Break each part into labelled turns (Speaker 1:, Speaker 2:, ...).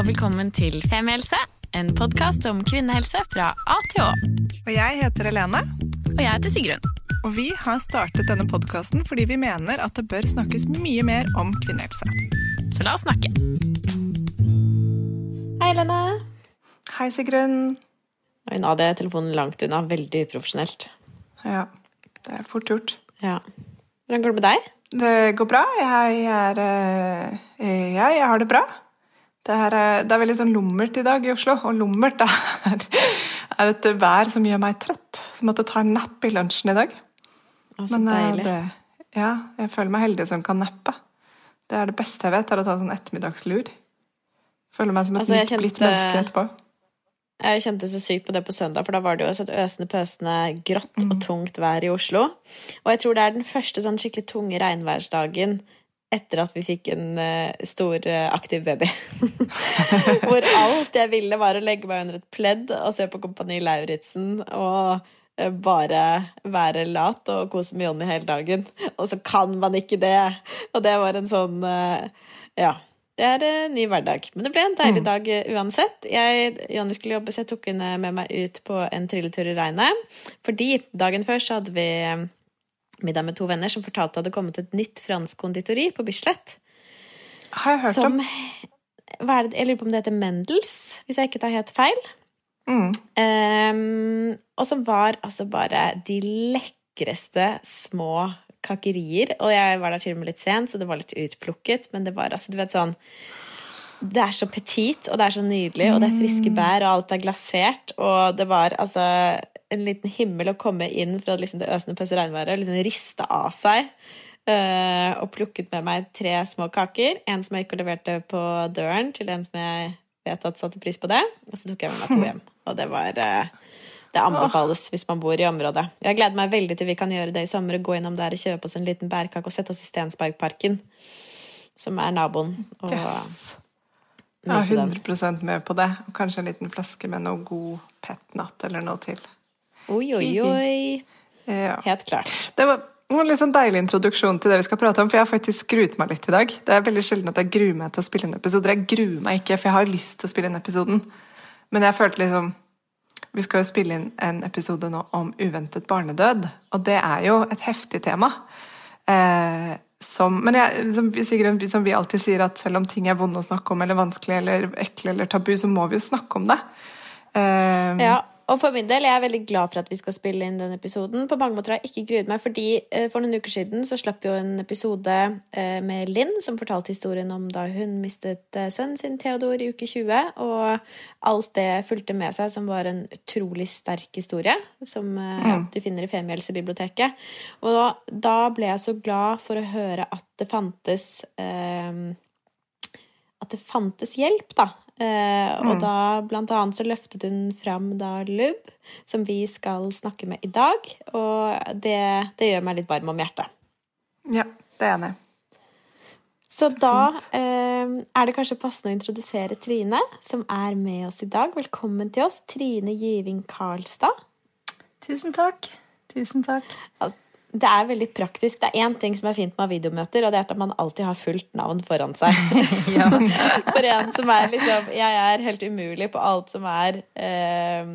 Speaker 1: og velkommen til Femihelse, en podkast om kvinnehelse fra A til Å.
Speaker 2: Og jeg heter Helene.
Speaker 1: Og jeg heter Sigrun.
Speaker 2: Og vi har startet denne podkasten fordi vi mener at det bør snakkes mye mer om kvinnehelse.
Speaker 1: Så la oss snakke.
Speaker 3: Hei, Helene.
Speaker 2: Hei, Sigrun.
Speaker 3: Oi, nå hadde jeg telefonen langt unna. Veldig uprofesjonelt.
Speaker 2: Ja, det er fort gjort.
Speaker 3: Ja. Hvordan går det med deg?
Speaker 2: Det går bra. Jeg er eh, Ja, jeg har det bra. Det er, det er veldig sånn lummert i dag i Oslo, og lummert er, er et vær som gjør meg trøtt. Så måtte ta en napp i lunsjen i dag.
Speaker 3: Å, så
Speaker 2: Men eh,
Speaker 3: deilig.
Speaker 2: det, ja, jeg føler meg heldig som kan nappe. Det er det beste jeg vet, er å ta en sånn ettermiddagslur. Føler meg som et
Speaker 3: Altså, nytt,
Speaker 2: nytt, blitt menneske etterpå.
Speaker 3: Jeg kjente så sykt på det på søndag, for da var det jo et øsende pøsende grått og tungt vær i Oslo. Og jeg tror det er den første sånn skikkelig tunge regnværsdagen etter at vi fikk en eh, stor, eh, aktiv baby. Hvor alt jeg ville, var å legge meg under et pledd og se på Kompani Lauritzen og eh, bare være lat og kose med Jonny hele dagen. Og så kan man ikke det! Og det var en sånn Ja. Det er en ny hverdag. Men det ble en deilig dag eh, uansett. Jeg, Jonny skulle jobbe, så jeg tok henne med meg ut på en trilletur i regnet. Fordi dagen før så hadde vi middag med to venner som fortalte at det hadde kommet et nytt fransk konditori på Bislett.
Speaker 2: Har jeg hørt
Speaker 3: Som
Speaker 2: om.
Speaker 3: det, Jeg lurer på om det heter Mendels, hvis jeg ikke tar helt feil.
Speaker 2: Mm.
Speaker 3: Um, og som var altså bare de lekreste små kakerier. Og jeg var der til og med litt sent, så det var litt utplukket, men det var altså, du vet sånn Det er så petit, og det er så nydelig, og det er friske bær, og alt er glasert, og det var altså en liten himmel å komme inn fra liksom, det øsende pøsse regnværet liksom rista av seg. eh, og plukket med meg tre små kaker. En som jeg ikke leverte på døren til en som jeg vet at satte pris på det. Og så tok jeg med meg to hjem. Og det var eh, Det anbefales hvis man bor i området. Jeg gleder meg veldig til vi kan gjøre det i sommer. Gå innom der og kjøpe oss en liten bærkake og sette oss i Stensbergparken, som er naboen. Og
Speaker 2: Yes. Jeg er 100% med på det. Og kanskje en liten flaske med noe god petnat eller noe til.
Speaker 3: Oi, oi, oi.
Speaker 2: Ja.
Speaker 3: Helt klart.
Speaker 2: Det var en litt sånn deilig introduksjon til det vi skal prate om, for jeg har faktisk gruet meg litt i dag. Det er veldig sjelden at jeg gruer meg til å spille inn episoder. Jeg gruer meg ikke, for jeg har lyst til å spille inn episoden. Men jeg følte liksom Vi skal jo spille inn en episode nå om uventet barnedød, og det er jo et heftig tema. Eh, som, men jeg, som, Sigrid, som vi alltid sier, at selv om ting er vonde å snakke om, eller vanskelig eller ekle eller tabu, så må vi jo snakke om det. Eh,
Speaker 3: Ja, og for min del jeg er veldig glad for at vi skal spille inn den episoden. På mange måter har jeg ikke gruet meg, fordi eh, for noen uker siden så slapp jo en episode eh, med Linn, som fortalte historien om da hun mistet eh, sønnen sin Theodor i uke 20, og alt det fulgte med seg, som var en utrolig sterk historie, som ja, du finner i Femihjelsebiblioteket. Og da, da ble jeg så glad for å høre at det fantes eh, at det fantes hjelp, da. Eh, og da blant annet så løftet hun fram da Lub, som vi skal snakke med i dag. Og det, det gjør meg litt varm om hjertet.
Speaker 2: ja, det er jeg enig i.
Speaker 3: Så da eh, er det kanskje passende å introdusere Trine, som er med oss i dag. Velkommen til oss, Trine Giving Karlstad.
Speaker 4: Tusen takk. Tusen takk.
Speaker 3: Altså, det er veldig praktisk. Det er én ting som er fint med videomøter, og det er at man alltid har fullt navn foran seg.
Speaker 4: Ja.
Speaker 3: For en som er liksom Jeg er helt umulig på alt som er eh,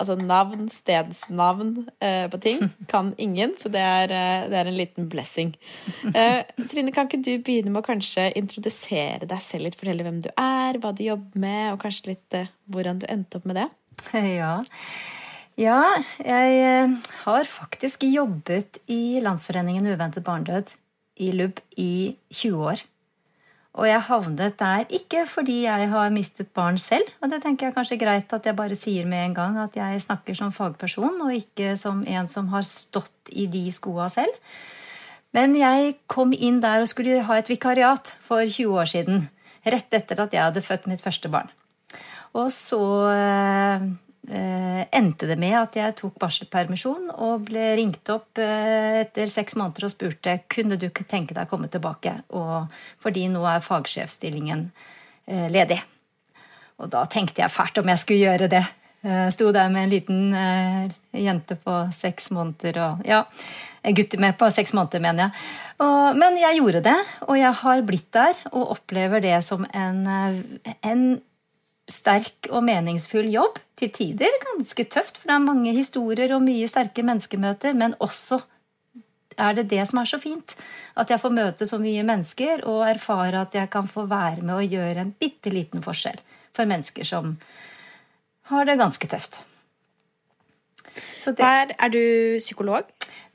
Speaker 3: Altså navn, stedsnavn eh, på ting. Kan ingen, så det er, eh, det er en liten blessing. Eh, Trine, kan ikke du begynne med å kanskje introdusere deg selv litt? Fortelle hvem du er, hva du jobber med, og kanskje litt eh, hvordan du endte opp med det?
Speaker 4: Ja. Ja, jeg eh, har faktisk jobbet i Landsforeningen uventet barnedød i LUB i 20 år. Og jeg havnet der ikke fordi jeg har mistet barn selv, og det tenker jeg kanskje er greit at jeg bare sier med en gang, at jeg snakker som fagperson og ikke som en som har stått i de skoa selv. Men jeg kom inn der og skulle ha et vikariat for 20 år siden. Rett etter at jeg hadde født mitt første barn. Og så eh, endte det med at jeg tok barselpermisjon og ble ringt opp eh, etter seks måneder og spurte kunne du tenke deg å komme tilbake, og, fordi nå er fagsjefstillingen eh, ledig. Og da tenkte jeg fælt om jeg skulle gjøre det. Jeg sto der med en liten eh, jente på seks måneder og Ja, en gutt med på seks måneder, mener jeg. Og, men jeg gjorde det, og jeg har blitt der og opplever det som en, eh, en sterk og meningsfull jobb. Til tider ganske tøft, for det er mange historier og mye sterke menneskemøter, men også er det det som er så fint. At jeg får møte så mye mennesker og erfare at jeg kan få være med og gjøre en bitte liten forskjell for mennesker som har det ganske tøft.
Speaker 3: Det... Er, er, du psykolog?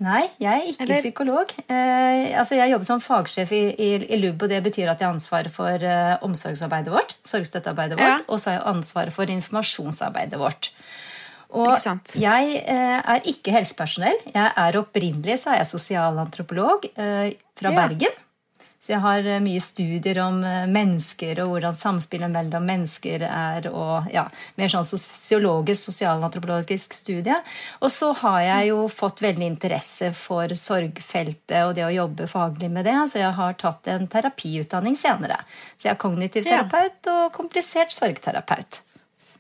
Speaker 4: Nei, jeg er ikke Eller? psykolog. Eh, altså jeg jobber som fagsjef i, i, i, LUB, og det betyr at jeg har ansvar for eh, omsorgsarbeidet vårt. sorgstøttearbeidet vårt, ja. Og så har jeg ansvaret for informasjonsarbeidet vårt. Og jeg eh, er ikke helsepersonell. Jeg er Opprinnelig så er jeg sosialantropolog eh, fra ja. Bergen. Så jeg har eh, mye studier om eh, mennesker og hvordan samspillet mellom mennesker er. og ja, Mer sånn sosiologisk, sosialantropologisk studie. Og så har jeg jo fått veldig interesse for sorgfeltet og det å jobbe faglig med det. Så jeg har tatt en terapiutdanning senere. Så jeg er kognitiv terapeut og komplisert sorgterapeut. Så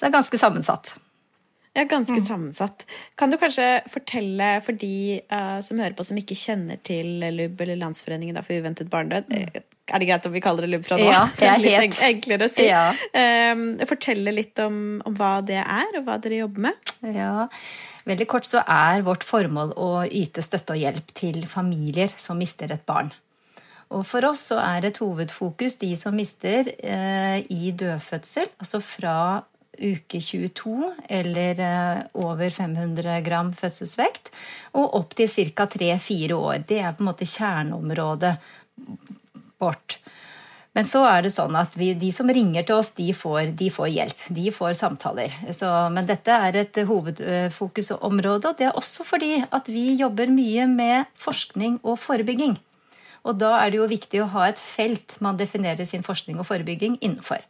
Speaker 4: det er ganske sammensatt.
Speaker 3: Ja, ganske mm. sammensatt. Kan du kanskje fortelle for de uh, som hører på som ikke kjenner til LUB eller Landsforeningen for uventet barndød mm. Eh, er det greit om vi kaller det LUB fra nå?
Speaker 4: Ja, det er
Speaker 3: litt helt... enklere å si. Ja. Um, fortelle litt om, om, hva det er, og hva dere jobber med.
Speaker 4: Ja, Veldig kort så er vårt formål å yte støtte og hjelp til familier som mister et barn. Og For oss så er et hovedfokus de som mister eh, i dødfødsel, altså fra uke 22 eller eh, over 500 gram fødselsvekt, og opp til ca. 3-4 år. Det er på en måte kjerneområdet vårt. Men så er det sånn at vi, de som ringer til oss, de får, de får hjelp. De får samtaler. Så, men dette er et hovedfokusområde, og det er også fordi at vi jobber mye med forskning og forebygging. Og da er det jo viktig å ha et felt man definerer sin forskning og forebygging innenfor.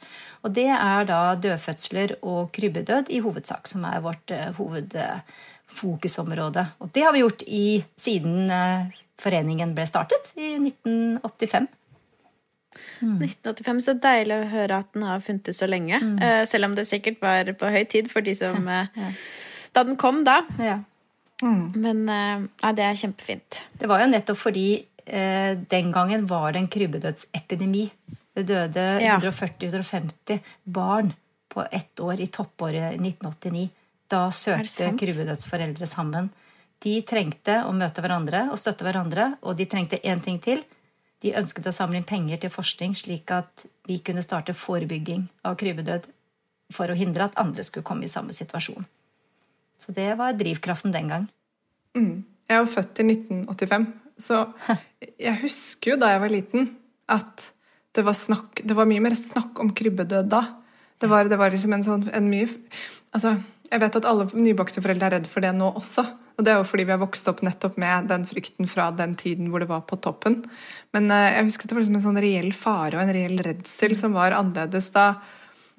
Speaker 4: Og det er da dødfødsler og krybbedød i hovedsak, som er vårt uh, hovedfokusområde. Og det har vi gjort i, siden uh, foreningen ble startet i 1985.
Speaker 3: Mm. 1985, Så deilig å høre at den har funtes så lenge. Mm. Uh, selv om det sikkert var på høy tid for de som ja. Da den kom, da. Ja. Mm. Men ja, det er kjempefint.
Speaker 4: Det var jo nettopp fordi den gangen var det en krybbedødsepidemi. Det døde ja. 140-150 barn på ett år i toppåret 1989. Da søkte krybbedødsforeldre sammen. De trengte å møte hverandre og støtte hverandre, og de trengte én ting til. De ønsket å samle inn penger til forskning, slik at vi kunne starte forebygging av krybbedød for å hindre at andre skulle komme i samme situasjon. Så det var drivkraften den gang.
Speaker 2: Mm. Jeg jo født i 1985, så jeg husker jo da jeg var liten, at det var, snakk, det var mye mer snakk om krybbedød da. Det var, det var liksom en sånn en mye altså, Jeg vet at alle nybakte foreldre er redd for det nå også. Og det er jo fordi vi har vokst opp nettopp med den frykten fra den tiden hvor det var på toppen. Men uh, jeg husker det var liksom en sånn reell fare og en reell redsel som var annerledes da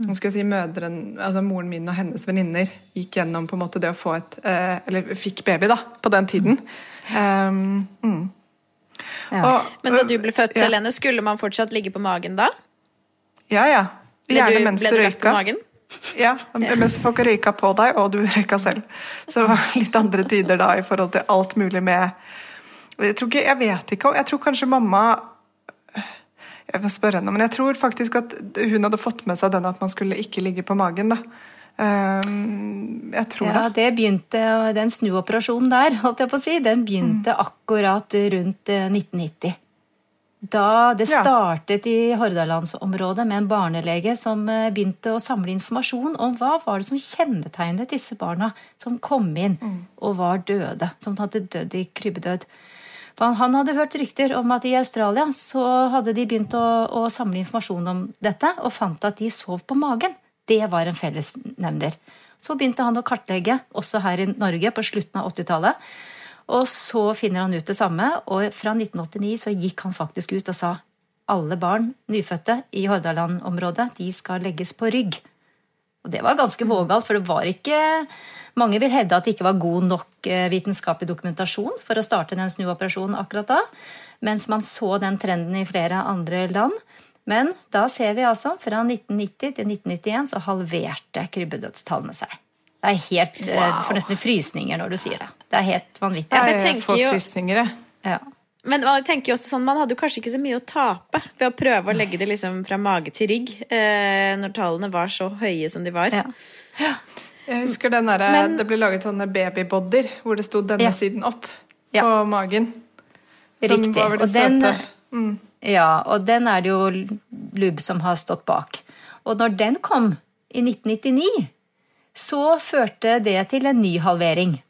Speaker 2: hva skal jeg si, mødren, altså moren min og hennes venninner gikk gjennom på en måte det å få et eh, Eller fikk baby, da, på den tiden. Um, mm.
Speaker 3: Ja. Og, Men da du ble født, ja. Helene, skulle man fortsatt ligge på magen da?
Speaker 2: Ja, ja.
Speaker 3: Gjerne du, mens du røyka.
Speaker 2: Ja, mens folk røyka på deg, og du røyka selv. Så det var litt andre tider da i forhold til alt mulig med Jeg, tror ikke, jeg vet ikke, jeg tror kanskje mamma Jeg må spørre henne, men jeg tror faktisk at hun hadde fått med seg den at man skulle ikke ligge på magen. da.
Speaker 4: Ehm, jeg tror ja, det. begynte, Den snuoperasjonen der, holdt jeg på å si, den begynte mm. akkurat rundt 1990. Eh, da det startet i Hordalandsområdet med en barnelege som eh, begynte å samle informasjon om hva var det som kjennetegnet disse barna som kom inn mm. og var døde, som hadde dødd i krybbedød. For han hadde hørt rykter om at i Australia så hadde de begynt å, å samle informasjon om dette, og fant at de sov på magen. Det var en fellesnevner. Så begynte han å kartlegge, også her i Norge, på slutten av 80-tallet. Og så finner han ut det samme, og fra 1989 så gikk han faktisk ut og sa alle barn, nyfødte, i Hordaland-området, de skal legges på rygg. Og det var ganske vågalt, for det var ikke Mange vil hevde at det ikke var god nok eh, vitenskapelig dokumentasjon for å starte den snuoperasjonen akkurat da, mens man så den trenden i flere andre land. Men da ser vi altså fra 1990 til 1991 så halverte krybbedødstallene seg. Det er helt, wow. Du får nesten frysninger når du sier det. Det er helt vanvittig.
Speaker 2: Ja, jeg får frysninger, jeg.
Speaker 4: Ja.
Speaker 3: Men jeg tenker jo også sånn, man hadde jo kanskje ikke så mye å tape ved å prøve å legge det liksom fra mage til rygg eh, når tallene var så høye som de var.
Speaker 4: Ja.
Speaker 2: Ja. Jeg husker den der, Men, Det ble laget sånne babybodyer hvor det sto 'denne siden opp' på magen.
Speaker 4: Riktig. og den, mm. Ja, og den er det jo Lubb som har stått bak. Og når den kom i 1999, så førte det til en ny halvering.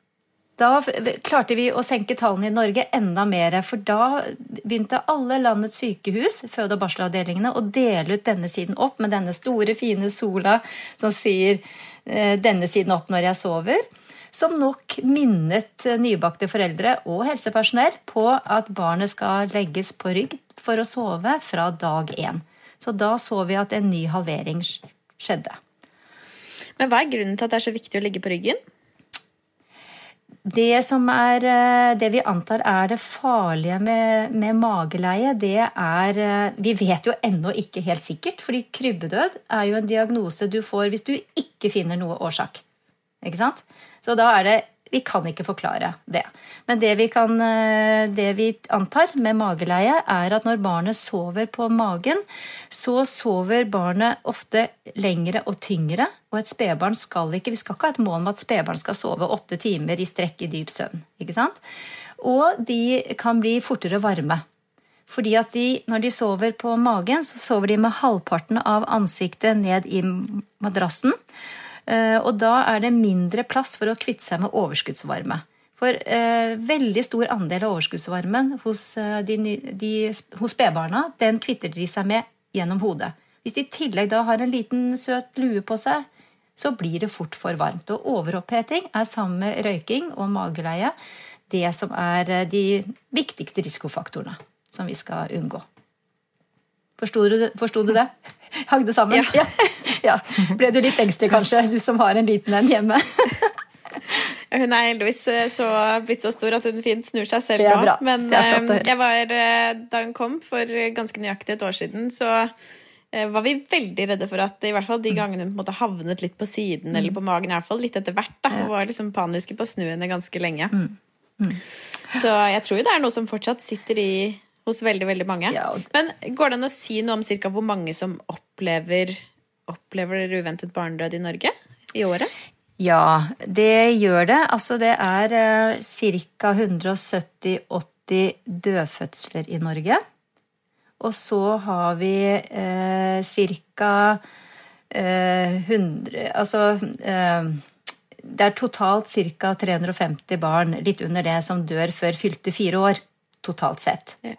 Speaker 4: Da klarte vi å senke tallene i Norge enda mer, for da begynte alle landets sykehus føde- og barselavdelingene å dele ut denne siden opp med denne store, fine sola som sier eh, 'denne siden opp når jeg sover'. Som nok minnet nybakte foreldre og helsepersonell på at barnet skal legges på rygg for å sove fra dag én. Så da så vi at en ny halvering skjedde.
Speaker 3: Men hva er grunnen til at det er så viktig å ligge på ryggen?
Speaker 4: Det som er eh, Det vi antar er det farlige med, med mageleie, det er eh, Vi vet jo ennå ikke helt sikkert, fordi krybbedød er jo en diagnose du får hvis du ikke finner noe årsak. Ikke sant? Så da er det vi kan ikke forklare det. Men det vi, kan, eh, det vi, antar med mageleie, er at når barnet sover på magen, så sover barnet ofte lengre og tyngre. Og et spedbarn skal ikke Vi skal ikke ha et mål om at spedbarn skal sove åtte timer i strekk i dyp søvn. ikke sant? Og de kan bli fortere varme. Fordi at de, når de sover på magen, så sover de med halvparten av ansiktet ned i madrassen. Eh, og da er det mindre plass for å kvitte seg med overskuddsvarme. For eh, veldig stor andel av overskuddsvarmen hos, eh, de, de, hos spedbarna den kvitter de seg med gjennom hodet. Hvis de i tillegg da har en liten søt lue på seg, så blir det fort for varmt. Og overoppheting er sammen med røyking og mageleie det som er eh, de viktigste risikofaktorene som vi skal unngå. Forsto du, du, det? Hang det sammen?
Speaker 3: Ja.
Speaker 4: ja. Ble du litt engstelig, kanskje, du som har en liten en hjemme?
Speaker 3: Hun er heldigvis eh, så, blitt så stor at hun fint snur seg selv nå. Men eh, var, eh, da hun kom for ganske nøyaktig et år siden, så var vi veldig redde for at i hvert fall de mm. gangene hun havnet litt på siden mm. eller på magen, i hvert fall litt etter hvert, da, og var liksom paniske på å snu henne ganske lenge. Mm. Mm. Så jeg tror jo det er noe som fortsatt sitter i hos veldig, veldig mange. Ja, og... Men går det an å si noe om cirka hvor mange som opplever, opplever uventet barnedød i Norge i året?
Speaker 4: Ja, det gjør det. Altså det er eh, ca. 170-80 dødfødsler i Norge. Og så har vi eh, ca. Eh, 100 Altså eh, det er totalt ca. 350 barn, litt under det, som dør før fylte fire år. Totalt sett. Ja.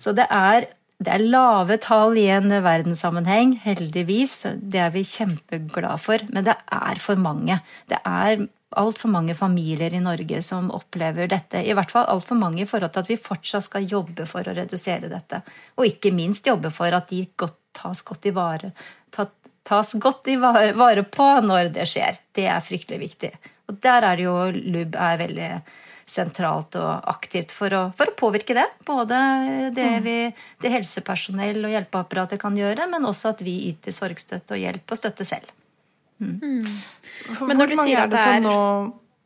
Speaker 4: Så det er, det er lave tall i en verdenssammenheng, heldigvis. Det er vi kjempeglade for. Men det er for mange. Det er altfor mange familier i Norge som opplever dette. I hvert fall altfor mange i forhold til at vi fortsatt skal jobbe for å redusere dette. Og ikke minst jobbe for at de godt, tas godt i vare, tas godt i vare på når det skjer. Det er fryktelig viktig. Og der er det jo LUB er veldig sentralt og aktivt for å, for å påvirke det. Både det, mm. vi, det helsepersonell og hjelpeapparatet kan gjøre, men også at vi yter sorgstøtte og hjelp og støtte selv.
Speaker 2: Mm. Mm. Men når du sier at det er nå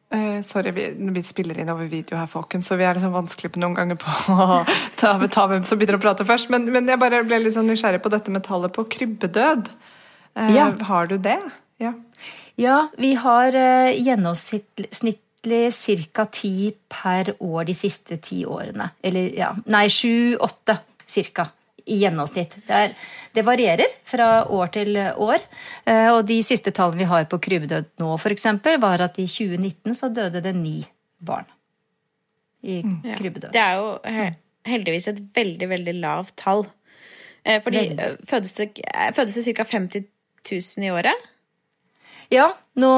Speaker 2: Uh, sorry, vi, vi, spiller inn over video her, folkens, så vi er liksom vanskelig på noen ganger på å ta, ta hvem som begynner å prate først. Men, men, jeg bare ble litt sånn nysgjerrig på dette med tallet på krybbedød. Uh, ja. Har du det?
Speaker 4: Ja, ja vi har uh, gjennomsnitt egentlig ca. ti per år de siste ti årene. Eller ja, nei, sju-åtte ca. i gjennomsnitt. Det, er, det, varierer fra år til år. Eh, og de siste tallene vi har på krybbedød nå, f.eks., var at i 2019 så døde det ni barn i krybbedød.
Speaker 3: Ja, Det er jo heldigvis et veldig, veldig lavt tall. Eh, fordi veldig. fødes det, fødes det ca. 50 000 i året?
Speaker 4: Ja, nå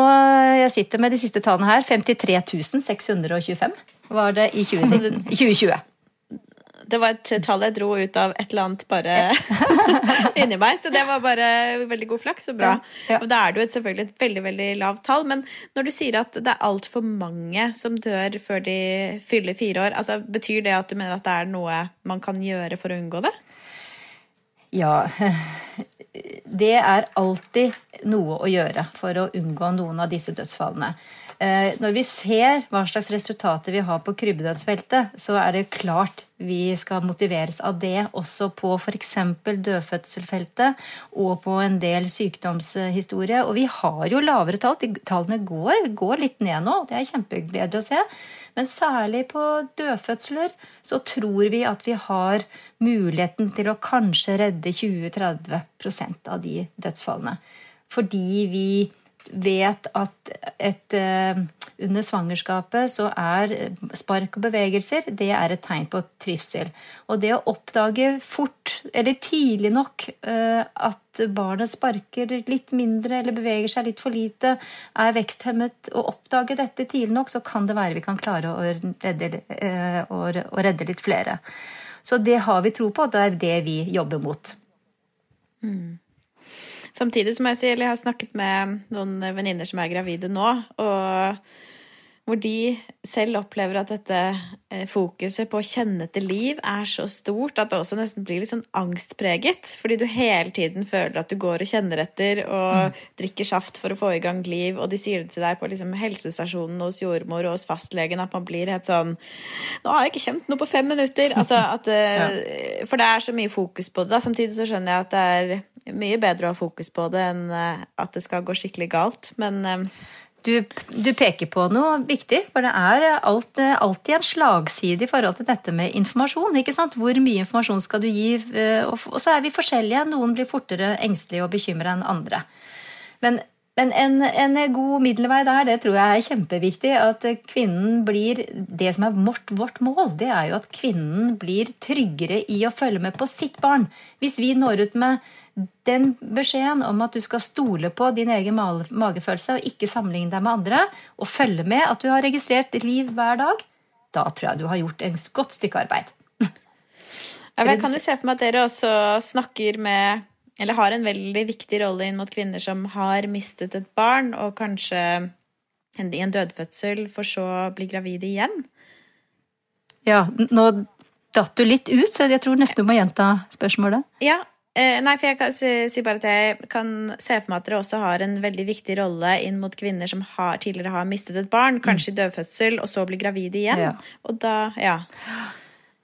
Speaker 4: jeg sitter med de siste tallene her. 53 625 var det i 2019, 2020.
Speaker 3: Det var et tall jeg dro ut av et eller annet bare inni meg. Så det var bare veldig god flaks. og bra. Ja, ja. Og da er det jo selvfølgelig et veldig veldig lavt tall. Men når du sier at det er altfor mange som dør før de fyller fire år, altså betyr det at du mener at det er noe man kan gjøre for å unngå det?
Speaker 4: Ja, det er alltid noe å gjøre for å unngå noen av disse dødsfallene. Eh, når vi ser hva slags resultater vi har på krybbedødsfeltet, så er det klart vi skal motiveres av det også på f.eks. dødfødselfeltet og på en del sykdomshistorie. Og vi har jo lavere tall. Tallene går, går litt ned nå. Det er kjempegledelig å se. Men særlig på dødfødsler så tror vi at vi har muligheten til å kanskje redde 20-30 av de dødsfallene. Fordi vi vet at et, uh, under svangerskapet så er spark og bevegelser det er et tegn på trivsel. Og det å oppdage fort, eller tidlig nok, uh, at barnet sparker litt mindre eller beveger seg litt for lite, er veksthemmet, og oppdage dette tidlig nok, så kan det være vi kan klare å redde, å redde litt flere. Så det har vi tro på, og det er det vi jobber mot.
Speaker 3: Mm. Samtidig som jeg sier, jeg har snakket med noen venninner som er gravide nå, og hvor de selv opplever at dette eh, fokuset på å kjenne etter liv er så stort at det også nesten blir litt sånn angstpreget. Fordi du hele tiden føler at du går og kjenner etter og mm. drikker saft for å få i gang liv, og de sier det til deg på liksom helsestasjonen hos jordmor og hos fastlegen at man blir helt sånn Nå har jeg ikke kjent noe på fem minutter! Altså at, ja. For det er så mye fokus på det. Da. Samtidig så skjønner jeg at det er mye bedre å ha fokus på det enn eh, at det skal gå skikkelig galt. Men eh,
Speaker 4: du, du, peker på noe viktig, for det er alt, alltid en slagside i forhold til dette med informasjon. ikke sant? Hvor mye informasjon skal du gi? Og, og så er vi forskjellige. Noen blir fortere engstelige og bekymra enn andre. Men, men en, en, god middelvei der, det tror jeg er kjempeviktig. At kvinnen blir Det som er vårt, vårt mål, det er jo at kvinnen blir tryggere i å følge med på sitt barn. Hvis vi når ut med den beskjeden om at du skal stole på din egen magefølelse og ikke sammenligne deg med andre, og følge med at du har registrert liv hver dag, da tror jeg du har gjort et godt stykke arbeid.
Speaker 3: jeg kan jo se for meg at dere også snakker med Eller har en veldig viktig rolle inn mot kvinner som har mistet et barn, og kanskje i en dødfødsel, for så å bli gravide igjen.
Speaker 4: Ja, nå datt du litt ut, så jeg tror nesten du må gjenta spørsmålet.
Speaker 3: Ja, nei, for jeg kan si, si, bare at jeg kan se for meg at dere også har en veldig viktig rolle inn mot kvinner som har, tidligere har mistet et barn, kanskje i dødfødsel, og så blir gravide igjen. Ja. Og da, ja.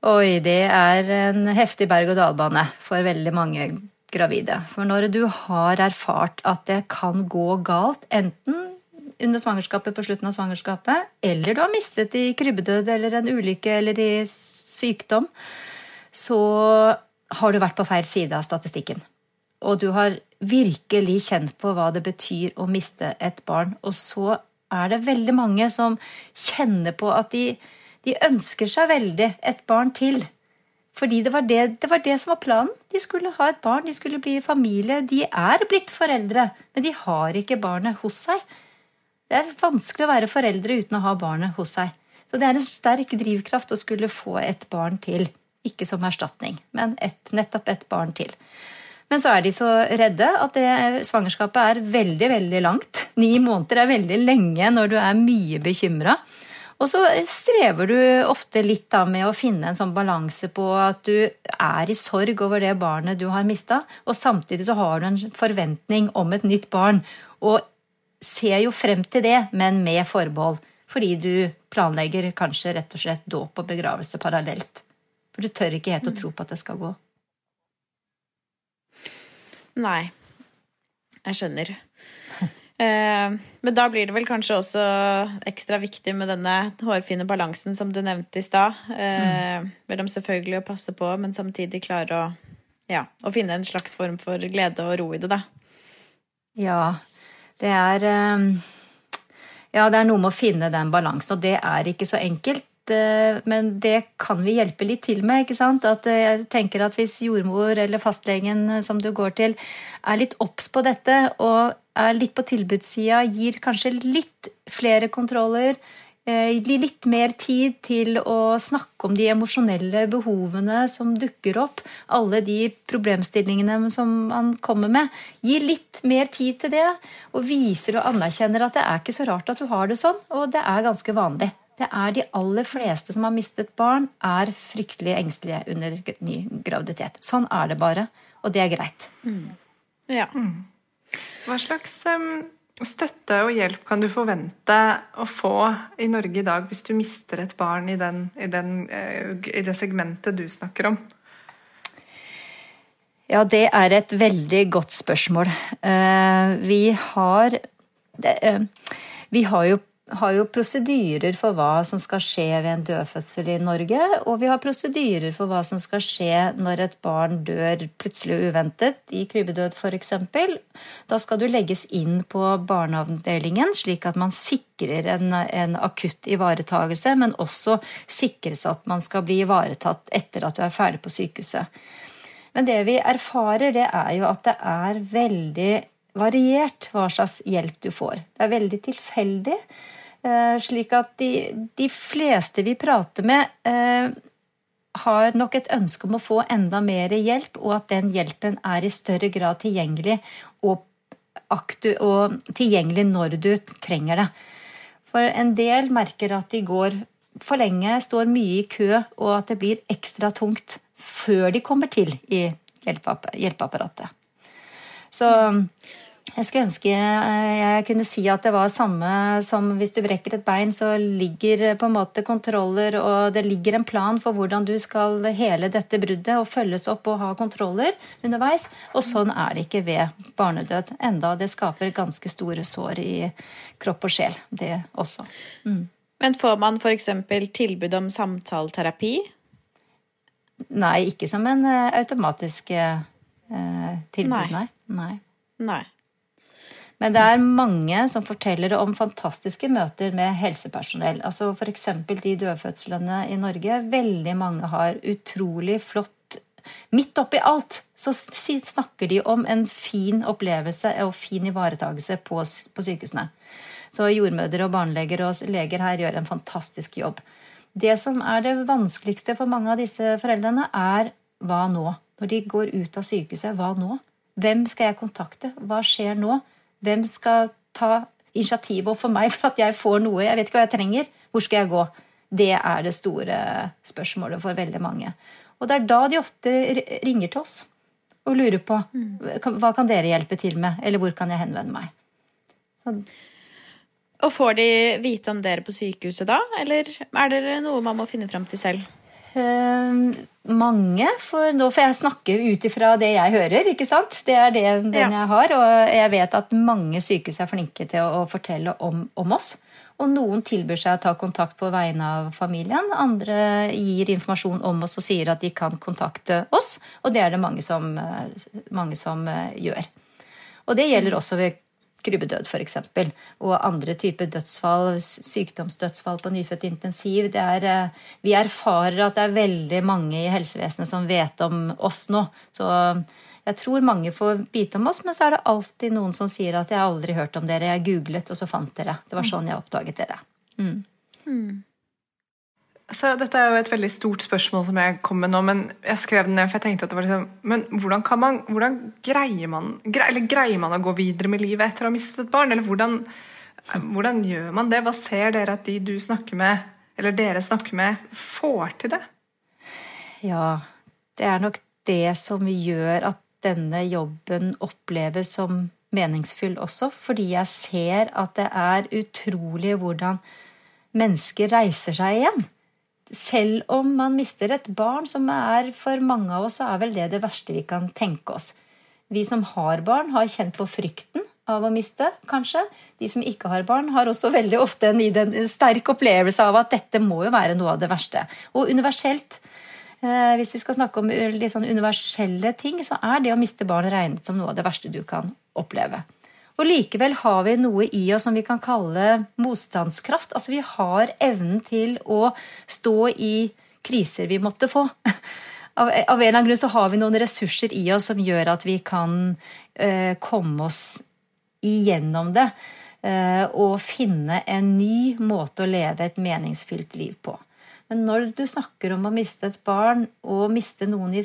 Speaker 4: Oi, det er en heftig berg-og-dal-bane for veldig mange gravide. For når du har erfart at det kan gå galt, enten under svangerskapet på slutten av svangerskapet, eller du har mistet i krybbedød eller en ulykke eller i sykdom, så har du vært på feil side av statistikken. Og du har virkelig kjent på hva det betyr å miste et barn. Og så er det veldig mange som kjenner på at de, de ønsker seg veldig et barn til. Fordi det var det, det var det, som var planen. De skulle ha et barn, de skulle bli familie. De er blitt foreldre, men de har ikke barnet hos seg. Det er vanskelig å være foreldre uten å ha barnet hos seg. Så det er en sterk drivkraft å skulle få et barn til. Ikke som erstatning, men et, nettopp et barn til. Men så er de så redde at det, svangerskapet er veldig, veldig langt. Ni måneder er veldig lenge når du er mye bekymra. Og så strever du ofte litt da med å finne en sånn balanse på at du er i sorg over det barnet du har mista, og samtidig så har du en forventning om et nytt barn. Og ser jo frem til det, men med forbehold. Fordi du planlegger kanskje rett og slett dåp og begravelse parallelt. For du tør ikke helt å tro på at det skal gå.
Speaker 3: Nei. Jeg skjønner. Eh, men da blir det vel kanskje også ekstra viktig med denne hårfine balansen som du nevnte i stad. Eh, mellom selvfølgelig å passe på, men samtidig klare å, ja, å finne en slags form for glede og ro i det, da.
Speaker 4: Ja, det er eh, Ja, det er noe med å finne den balansen, og det er ikke så enkelt. Eh, men det kan vi hjelpe litt til med. ikke sant? At eh, jeg tenker at Hvis jordmor eller fastlegen eh, som du går til, er litt obs på dette og er litt på tilbudssida, gir kanskje litt flere kontroller, gir litt mer tid til å snakke om de emosjonelle behovene som dukker opp, alle de problemstillingene som man kommer med. gir litt mer tid til det, og viser og anerkjenner at det er ikke så rart at du har det sånn, og det er ganske vanlig det er de aller fleste som har mistet barn, er fryktelig engstelige under ny graviditet. Sånn er det bare. Og det er greit.
Speaker 3: Ja.
Speaker 2: Hva slags um, støtte og hjelp kan du forvente å få i Norge i dag hvis du mister et barn i, den, i, den, eh, i det segmentet du snakker om?
Speaker 4: Ja, det er et veldig godt spørsmål. Uh, Vi har det, uh, Vi har jo, har jo prosedyrer for hva som skal skje ved en dødfødsel i Norge, og vi har prosedyrer for hva som skal skje når et barn dør plutselig uventet, i krybbedød f.eks. Da skal du legges inn på barneavdelingen, slik at man sikrer en, en akutt ivaretagelse, men også sikres at man skal bli ivaretatt etter at du er ferdig på sykehuset. Men det vi erfarer, det er jo at det er veldig variert hva slags hjelp du får. Det er veldig tilfeldig. eh, Slik at de, de fleste vi prater med, eh, har nok et ønske om å få enda mer hjelp, og at den hjelpen er i større grad tilgjengelig og, og tilgjengelig når du trenger det. For en del merker at de går for lenge, står mye i kø, og at det blir ekstra tungt før de kommer til i hjelpeapparatet. Så jeg skulle ønske jeg kunne si at det var samme som hvis du brekker et bein, så ligger på en måte kontroller, og det ligger en plan for hvordan du skal hele dette bruddet og følges opp og ha kontroller underveis. Og sånn er det ikke ved barnedød. Enda det skaper ganske store sår i kropp og sjel, det også.
Speaker 3: Men får man f.eks. tilbud om samtaleterapi?
Speaker 4: Nei, ikke som en eh, automatisk eh, tilbud,
Speaker 3: Nei.
Speaker 4: nei. Nei.
Speaker 3: Nei.
Speaker 4: Men det er mange som forteller om fantastiske møter med helsepersonell. Altså F.eks. de dødfødslene i Norge. Veldig mange har utrolig flott Midt oppi alt så snakker de om en fin opplevelse og fin ivaretagelse på, på sykehusene. Så jordmødre og barneleger og leger her gjør en fantastisk jobb. Det som er det vanskeligste for mange av disse foreldrene, er hva nå? Når de går ut av sykehuset, hva nå? Hvem skal jeg kontakte? Hva skjer nå? Hvem skal ta initiativet overfor meg for at jeg får noe? Jeg vet ikke hva jeg trenger. Hvor skal jeg gå? Det er det store spørsmålet for veldig mange. Og det er da de ofte ringer til oss og lurer på hva kan dere hjelpe til med, eller hvor kan jeg henvende meg? Så
Speaker 3: Og får de vite om dere på sykehuset da, eller er det noe man må finne fram til selv?
Speaker 4: Eh, mange, for nå får jeg snakke ut ifra det jeg hører. ikke sant? Det er det, den
Speaker 3: Ja.
Speaker 4: jeg har, og jeg vet at mange sykehus er flinke til å, å fortelle om, om oss. Og noen tilbyr seg å ta kontakt på vegne av familien. Andre gir informasjon om oss og sier at de kan kontakte oss, og det er det mange som, eh, mange som eh, gjør. Og det gjelder også ved krybbedød f.eks. Og andre typer dødsfall, sykdomsdødsfall på nyfødt intensiv. Det er, eh, vi erfarer at det er veldig mange i helsevesenet som vet om oss nå. Så jeg tror mange får vite om oss, men så er det alltid noen som sier at 'jeg har aldri hørt om dere', jeg googlet, og så fant dere. Det var sånn jeg oppdaget dere.
Speaker 2: Så dette er jo et veldig stort spørsmål som jeg kom med nå, men jeg skrev den ned for jeg tenkte at det var liksom Men hvordan man Hvordan greier man gre, greier man å gå videre med livet etter å ha mistet et barn? Eller hvordan, hvordan gjør man det? Hva ser dere at de du snakker med, eller dere snakker med, får til det?
Speaker 4: Ja, det er nok det som gjør at denne jobben oppleves som meningsfull også, fordi jeg ser at det er utrolig hvordan mennesker reiser seg igjen. Selv om man mister et barn, som er for mange av oss, så er vel det det verste vi kan tenke oss. Vi som har barn, har kjent på frykten av å miste, kanskje. De som ikke har barn, har også veldig ofte en, en sterk opplevelse av at dette må jo være noe av det verste. Og universelt, eh, hvis vi skal snakke om eh, litt sånn universelle ting, så er det å miste barn regnet som noe av det verste du kan oppleve. Og likevel har vi noe i oss som vi kan kalle motstandskraft. Altså vi har evnen til å stå i kriser vi måtte få. Av, en eller annen grunn så har vi noen ressurser i oss som gjør at vi kan eh, komme oss igjennom det. eh, og finne en ny måte å leve et meningsfylt liv på. Men når du snakker om å miste et barn og miste noen i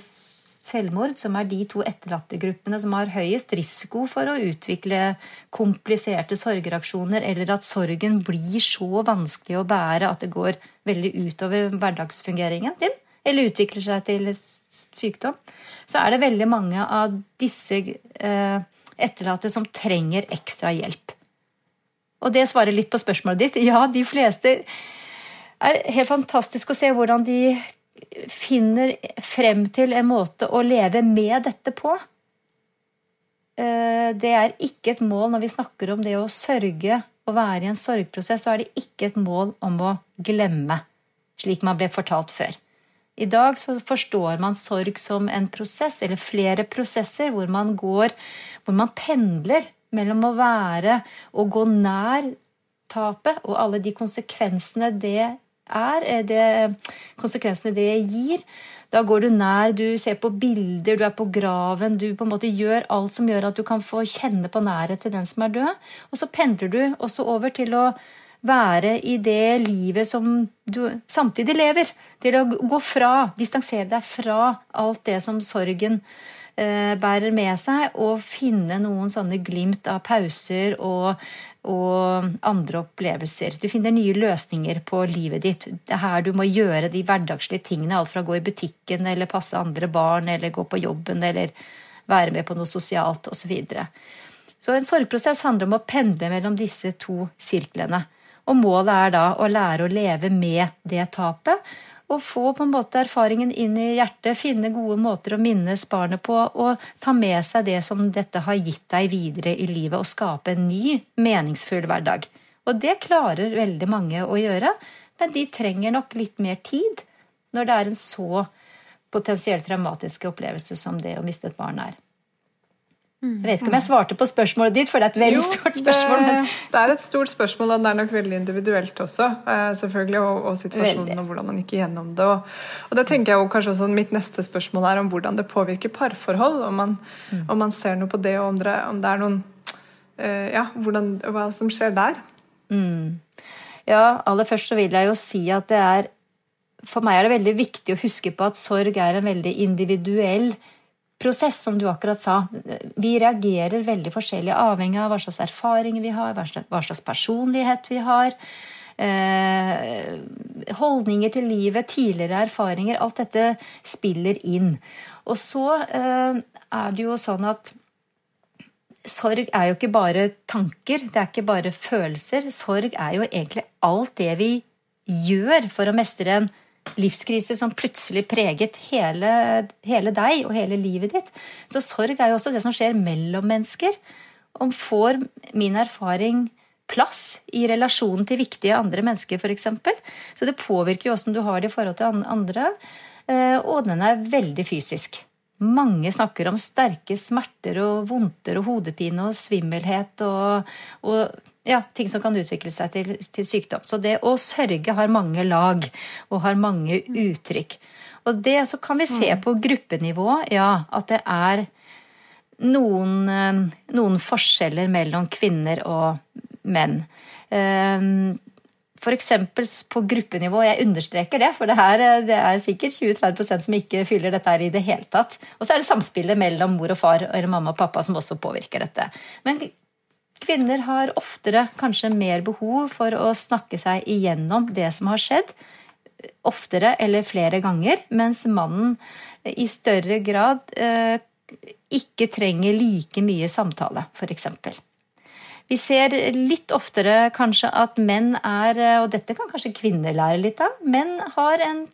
Speaker 4: selvmord, som er de to etterlattegruppene som har høyest risiko for å utvikle kompliserte sorgreaksjoner, eller at sorgen blir så vanskelig å bære at det går veldig utover hverdagsfungeringen din, eller utvikler seg til sykdom, så er det veldig mange av disse eh, etterlatte som trenger ekstra hjelp. Og det svarer litt på spørsmålet ditt. Ja, de fleste er helt fantastisk å se hvordan de finner frem til en måte å leve med dette på. Eh, det er ikke et mål når vi snakker om det å sørge og være i en sorgprosess, så er det ikke et mål om å glemme, slik man ble fortalt før. I dag forstår man sorg som en prosess, eller flere prosesser, hvor man går Hvor man pendler mellom å være og gå nær tapet og alle de konsekvensene det er, eh, det, konsekvensene det gir. Da går du nær, du ser på bilder, du er på graven. Du på en måte gjør alt som gjør at du kan få kjenne på nærhet til den som er død. Og så pendler du også over til å være i det livet som du samtidig lever. Til å gå fra, distansere deg fra alt det som sorgen eh, bærer med seg, og finne noen sånne glimt av pauser og og andre opplevelser. Du finner nye løsninger på livet ditt. Det er her du må gjøre de hverdagslige tingene. Alt fra å gå i butikken eller passe andre barn eller gå på jobben eller være med på noe sosialt osv. Så, så en sorgprosess handler om å pendle mellom disse to sirklene. Og målet er da å lære å leve med det tapet og få på en måte erfaringen inn i hjertet, finne gode måter å minnes barnet på, og ta med seg det som dette har gitt deg videre i livet, og skape en ny, meningsfull hverdag. Og det klarer veldig mange å gjøre, men de trenger nok litt mer tid når det er en så potensielt traumatisk opplevelse som det å miste et barn er. Jeg vet ikke om jeg svarte på spørsmålet ditt, for det er et veldig jo, stort spørsmål.
Speaker 2: Det, det, er et stort spørsmål, og det er nok veldig individuelt også. Eh, selvfølgelig, Og, og situasjonen veldig. og hvordan man gikk gjennom det. Og, og, det tenker jeg kanskje også Mitt neste spørsmål er om hvordan det påvirker parforhold. Om man, mm. om man ser noe på det, og om det, om det er noen uh, Ja, hvordan, hva som skjer der.
Speaker 4: Mm. Ja, aller først så vil jeg jo si at det er For meg er det veldig viktig å huske på at sorg er en veldig individuell prosess, som du akkurat sa. Vi reagerer veldig forskjellig, avhengig av hva slags erfaringer vi har, hva slags personlighet vi har. Eh, holdninger til livet, tidligere erfaringer. Alt dette spiller inn. Og så eh, er det jo sånn at sorg er jo ikke bare tanker, det er ikke bare følelser. Sorg er jo egentlig alt det vi gjør for å mestre en livskrise som plutselig preget hele, hele, deg og hele livet ditt. Så sorg er jo også det som skjer mellom mennesker. Om får min erfaring plass i relasjonen til viktige andre mennesker, f.eks. Så det påvirker jo åssen du har det i forhold til andre. Eh, og den er veldig fysisk. Mange snakker om sterke smerter og vondter og hodepine og svimmelhet og, og ja, ting som kan utvikle seg til, til, sykdom. Så det å sørge har mange lag og har mange uttrykk. Og det så kan vi se på gruppenivå, ja, at det er noen, eh, noen forskjeller mellom kvinner og menn. For F.eks. på gruppenivå. Jeg understreker det, for det, her, eh, det er sikkert 20-30 som ikke fyller dette her i det hele tatt. Og så er det samspillet mellom mor og far eller mamma og pappa som også påvirker dette. Men Kvinner har oftere kanskje mer behov for å snakke seg igjennom det som har skjedd, oftere eller flere ganger, mens mannen i større grad eh, ikke trenger like mye samtale, f.eks. Vi ser litt oftere kanskje at menn er, og dette kan kanskje kvinner lære litt av, menn har en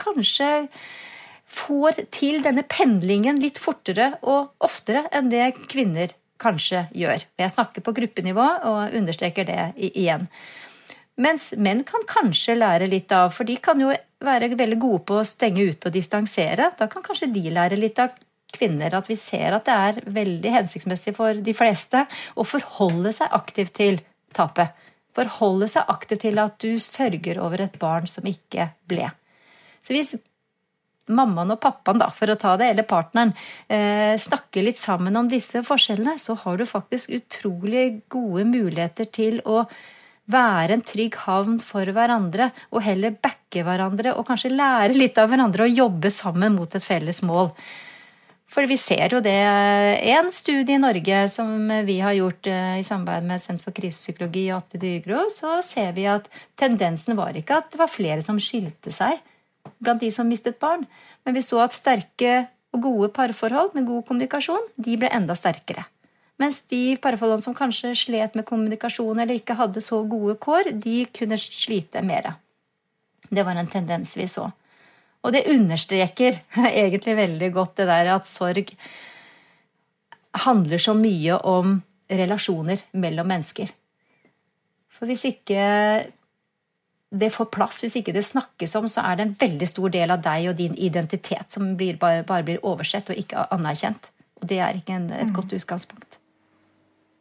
Speaker 4: kanskje får til denne pendlingen litt fortere og oftere enn det kvinner kanskje gjør. Jeg snakker på gruppenivå og understreker det igjen. Mens menn kan kanskje lære litt av, for de kan jo være veldig gode på å stenge ute og distansere. Da kan kanskje de lære litt av kvinner, at vi ser at det er veldig hensiktsmessig for de fleste å forholde seg aktivt til tapet. Forholde seg aktivt til at du sørger over et barn som ikke ble. Så hvis mammaen og pappaen, da, for å ta det, eller partneren, eh, snakker litt sammen om disse forskjellene, så har du faktisk utrolig gode muligheter til å være en trygg havn for hverandre, og heller backe hverandre og kanskje lære litt av hverandre og jobbe sammen mot et felles mål. For vi ser jo det En studie i Norge som vi har gjort eh, i samarbeid med Senter for krisepsykologi og Atle Dyrgro, så ser vi at tendensen var ikke at det var flere som skilte seg blant de som mistet barn. Men vi så at sterke og gode parforhold med god kommunikasjon, de ble enda sterkere. Mens de parforholdene som kanskje slet med kommunikasjon eller ikke hadde så gode kår, de kunne slite mer. Det var en tendens vi så. Og det understreker egentlig veldig godt det der at sorg handler så mye om relasjoner mellom mennesker. For hvis ikke det får plass, hvis ikke det snakkes om, så er det en veldig stor del av deg og din identitet som blir, bare, bare, blir oversett og ikke anerkjent. Og det er ikke en, et godt utgangspunkt.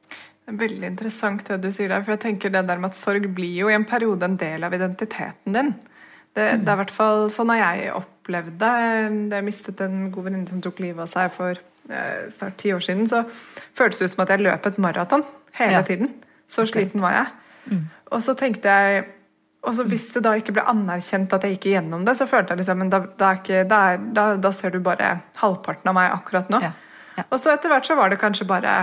Speaker 2: Det er veldig interessant det du sier der, for jeg tenker det der med at sorg blir jo i en periode en del av identiteten din. Det, det er i hvert fall sånn har jeg opplevd det. Jeg mistet en god venninne som tok livet av seg for eh, snart ti år siden, så føltes det ut som at jeg løp et maraton hele ja. tiden. Så sliten var jeg. Mm. Og så tenkte jeg og så Hvis det da ikke ble anerkjent at jeg gikk igjennom det, så følte jeg liksom men da, da, ikke, da, da ser du bare halvparten av meg akkurat nå. Ja. Ja. Og så etter hvert så var det kanskje bare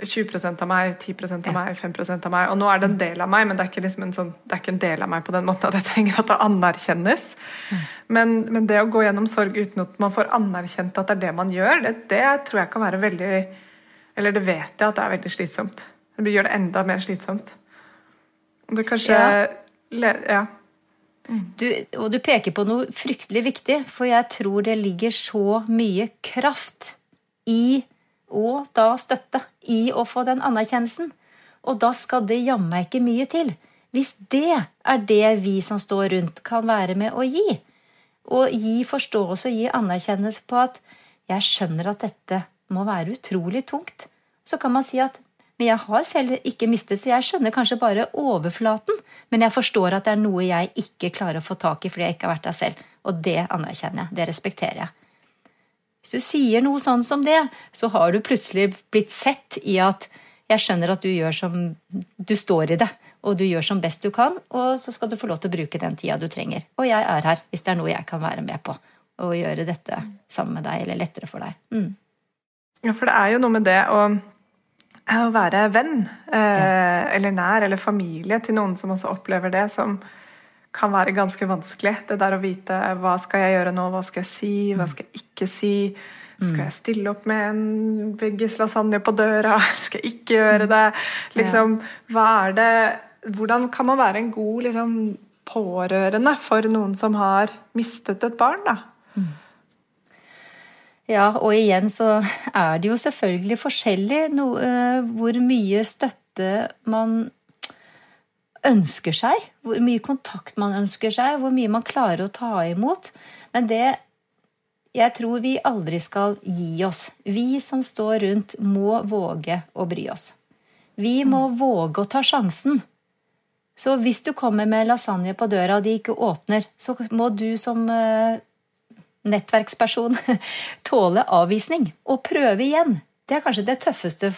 Speaker 2: 20% av meg, 10% av meg, 5% av meg. Og nå er det en del av meg, men det er ikke, liksom en, sånn, det er ikke en del av meg på den måten at jeg trenger at det anerkjennes. Men, men, det å gå gjennom sorg uten at man får anerkjent at det er det man gjør, det, det tror jeg kan være veldig Eller det vet jeg at det er veldig slitsomt. Det gjør det enda mer slitsomt. Det kanskje ja. Ja.
Speaker 4: Du, og du peker på noe fryktelig viktig, for jeg tror det ligger så mye kraft i og da støtte i å få den anerkjennelsen. Og da skal det jammen ikke mye til. Hvis det er det vi som står rundt, kan være med å gi. Og gi forståelse og gi anerkjennelse på at jeg skjønner at dette må være utrolig tungt. Så kan man si at men jeg har selv ikke mistet, så jeg skjønner kanskje bare overflaten. Men jeg forstår at det er noe jeg ikke klarer å få tak i fordi jeg ikke har vært der selv. Og det anerkjenner jeg. Det respekterer jeg. Hvis du sier noe sånn som det, så har du plutselig blitt sett i at jeg skjønner at du gjør som du står i det, og du gjør som best du kan, og så skal du få lov til å bruke den tida du trenger. Og jeg er her hvis det er noe jeg kan være med på, og gjøre dette sammen med deg, eller lettere for deg. Mm.
Speaker 2: Ja, for det er jo noe med det å å være venn eh, eller nær eller familie til noen som også opplever det, som kan være ganske vanskelig. Det der å vite hva skal jeg gjøre nå, hva skal jeg si, hva skal jeg ikke si. Skal jeg stille opp med en veggis lasagne på døra? Skal jeg ikke gjøre det? Liksom, hva er det Hvordan kan man være en god liksom, pårørende for noen som har mistet et barn? da?
Speaker 4: Ja, og igjen så er det jo selvfølgelig forskjellig no, uh, hvor mye støtte man ønsker seg, hvor mye kontakt man ønsker seg, hvor mye man klarer å ta imot. Men det jeg tror vi aldri skal gi oss. Vi som står rundt, må våge å bry oss. Vi må mm. våge å ta sjansen. Så hvis du kommer med lasagne på døra og de ikke åpner, så må du som uh, nettverksperson tåle avvisning og prøve igjen. Det er kanskje det tøffeste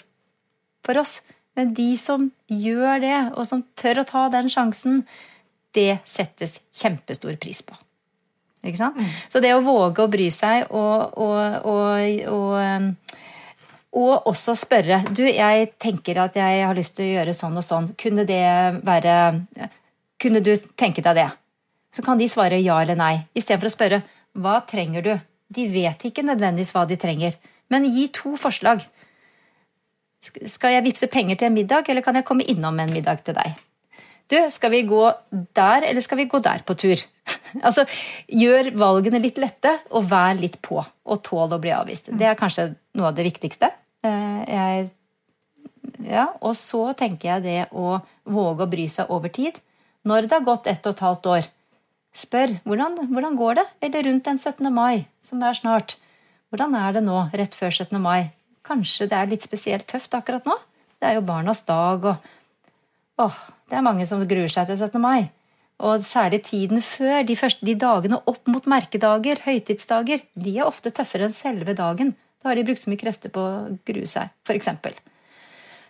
Speaker 4: for oss. Men de som gjør det, og som tør å ta den sjansen, det settes kjempestor pris på. Ikke sant? Mm. Så det å våge å bry seg og, og, og, og, og også spørre Du, jeg tenker at jeg har lyst til å gjøre sånn og sånn. Kunne det være Kunne du tenke deg det? Så kan de svare ja eller nei, istedenfor å spørre hva trenger du? De vet ikke nødvendigvis hva de trenger, men gi to forslag. Skal jeg vippse penger til en middag, eller kan jeg komme innom en middag til deg? Du, skal vi gå der, eller skal vi gå der på tur? altså, gjør valgene litt lette, og vær litt på, og tål å bli avvist. Det er kanskje noe av det viktigste. Eh, jeg, ja, og så tenker jeg det å våge å bry seg over tid. Når det har gått ett og et halvt år, spør hvordan, hvordan går det? Eller rundt den 17. mai, som det er snart. Hvordan er det nå, rett før 17. mai? Kanskje det er litt spesielt tøft akkurat nå? Det er jo barnas dag, og åh, det er mange som gruer seg til 17. mai. Og særlig tiden før, de, første, de dagene opp mot merkedager, høytidsdager, de er ofte tøffere enn selve dagen. Da har de brukt så mye krefter på å grue seg, f.eks.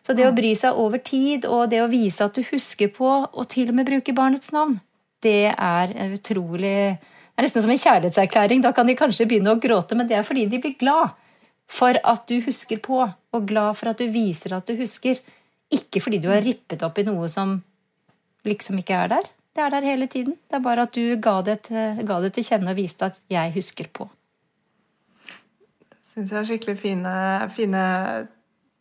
Speaker 4: Så det å bry seg over tid, og det å vise at du husker på, og til og med bruke barnets navn, det er utrolig Det er nesten som en kjærlighetserklæring. Da kan de kanskje begynne å gråte, men det er fordi de blir glad for at du husker på, og glad for at du viser at du husker. Ikke fordi du har rippet opp i noe som liksom ikke er der. Det er der hele tiden. Det er bare at du ga det, til, ga det til kjenne og viste at jeg husker på.
Speaker 2: Syns jeg er skikkelig fine, fine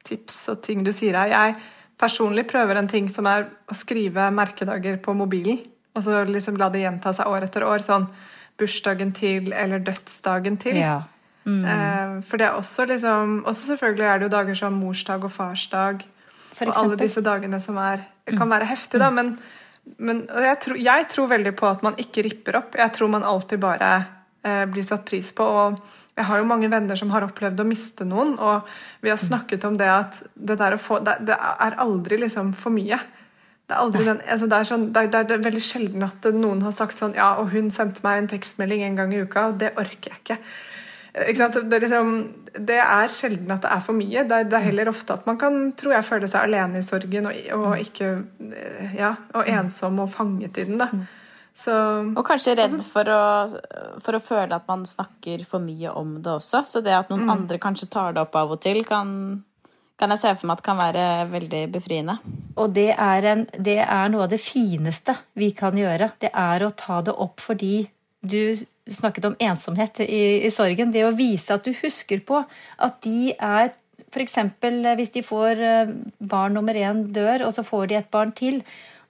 Speaker 2: tips og ting du sier her. Jeg personlig prøver en ting som er å skrive merkedager på mobilen. Og så liksom la det gjenta seg år etter år. Sånn bursdagen til eller dødsdagen til.
Speaker 4: Ja.
Speaker 2: Mm. Eh, for det er også liksom Også selvfølgelig er det jo dager som morsdag og farsdag. Og alle disse dagene som er, kan være heftige, da. Men, men og jeg, tror, jeg tror veldig på at man ikke ripper opp. Jeg tror man alltid bare eh, blir satt pris på. og jeg har jo mange venner som har opplevd å miste noen, og vi har snakket om det at det, få, det, det er aldri liksom for mye. Det er, aldri den, altså det, er sånn, det, er, det er veldig sjelden at noen har sagt sånn Ja, og hun sendte meg en tekstmelding en gang i uka, og det orker jeg ikke. Ikke sant? Det, er liksom, det er sjelden at det er for mye. Det er, det er heller ofte at man kan tror jeg, føle seg alene i sorgen og, og, ikke, ja, og ensom og fanget i den. da. Så,
Speaker 3: Og kanskje redd for å, for å føle at man snakker for mye om det også. Så det at noen andre kanskje tar det opp av og til, kan, kan jeg se for meg at kan være veldig befriende.
Speaker 4: Og det er, en, det er noe av det fineste vi kan gjøre. Det er å ta det opp fordi du snakket om ensomhet i, i sorgen. Det å vise at du husker på at de er F.eks. hvis de får eh, barn nummer én dør, og så får de et barn til.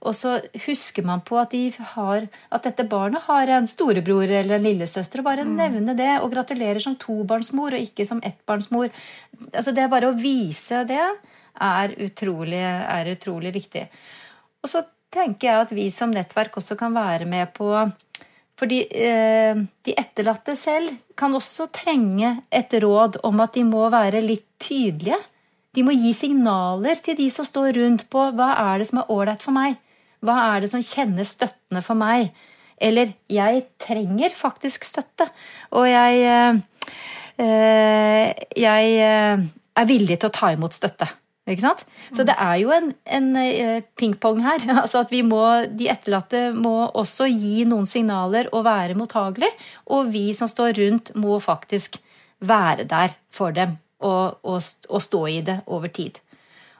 Speaker 4: Og så husker man på at, de har, at dette barnet har en storebror eller en lillesøster. og Bare nevne det, og gratulerer som tobarnsmor og ikke som ettbarnsmor. Altså det bare å vise det er utrolig, er utrolig viktig. Og så tenker jeg at vi som nettverk også kan være med på fordi eh, de etterlatte selv kan også trenge et råd om at de må være litt tydelige. De må gi signaler til de som står rundt på hva er det som er ålreit for meg. Hva er det som kjennes støttende for meg? Eller jeg trenger faktisk støtte, og jeg, eh, jeg eh, er villig til å ta imot støtte. Ikke sant? Så det er jo en, en eh, pingpong her. altså at vi må, De etterlatte må også gi noen signaler og være mottagelig. Og vi som står rundt, må faktisk være der for dem og, og, og stå i det over tid.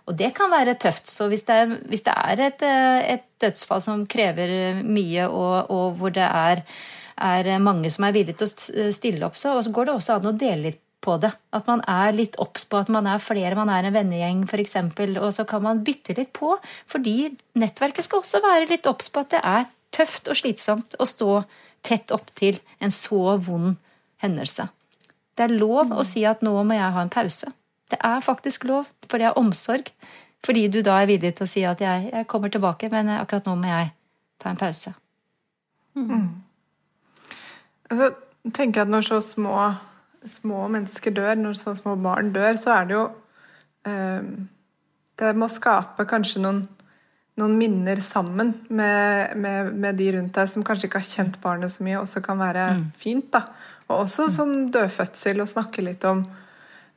Speaker 4: Og det kan være tøft. Så hvis det er, hvis det er et, et, dødsfall som krever mye, og, og hvor det er, er, mange som er villige til å stille opp, så går det også an å dele litt på det. At man er litt obs på at man er flere, man er en vennegjeng f.eks., og så kan man bytte litt på. Fordi nettverket skal også være litt obs på at det er tøft og slitsomt å stå tett opptil en så vond hendelse. Det er lov å si at nå må jeg ha en pause. Det er faktisk lov, for det er omsorg. Fordi du da er villig til å si at jeg, jeg kommer tilbake, men akkurat nå må jeg ta en pause.
Speaker 2: Mm. Altså, tenker jeg at når så små, små, mennesker dør, når så små barn dør, så er det jo eh, Det må skape kanskje noen, noen minner sammen med, med, med, de rundt deg som kanskje ikke har kjent barnet så mye, også kan være mm. fint. da. Og også som dødfødsel, å snakke litt om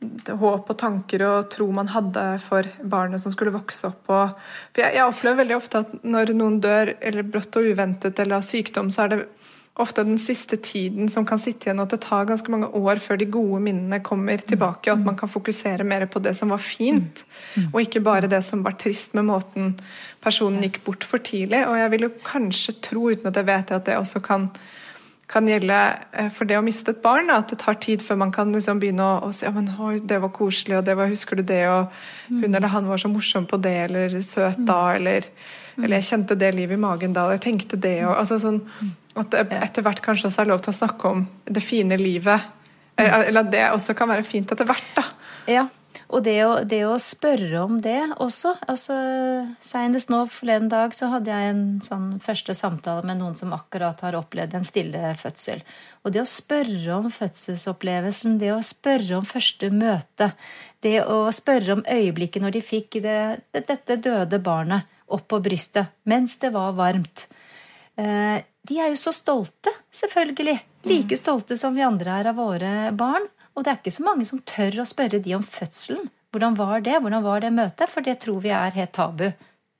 Speaker 2: håp og tanker og tro man hadde for barnet som skulle vokse opp. For jeg, jeg, opplever veldig ofte at når noen dør eller brått og uventet eller har sykdom, så er det ofte den siste tiden som kan sitte igjen, og at det tar ganske mange år før de gode minnene kommer tilbake, og at man kan fokusere mer på det som var fint, og ikke bare det som var trist med måten personen gikk bort for tidlig. Og jeg vil jo kanskje tro, uten at jeg vet det, at det også kan kan gjelde eh, for det å miste et barn. At det tar tid før man kan liksom begynne å, å si ja, men, det var koselig, og det var, husker du det, og hun eller han var så morsom på det, eller søt da, eller, eller jeg kjente det livet i magen da, og jeg tenkte det, og altså sånn At det etter hvert kanskje også er lov til å snakke om det fine livet. Eller at det også kan være fint etter hvert, da.
Speaker 4: Ja, og det å, det å, spørre om det også altså, Senest nå forleden dag så hadde jeg en sånn første samtale med noen som akkurat har opplevd en stille fødsel. Og det å spørre om fødselsopplevelsen, det å spørre om første møte, det å spørre om øyeblikket når de fikk det, dette døde barnet opp på brystet mens det var varmt eh, De er jo så stolte, selvfølgelig. Like stolte som vi andre er av våre barn. Og det er ikke så mange som tør å spørre de om fødselen. Hvordan var det? Hvordan var det møtet? For det tror vi er helt tabu,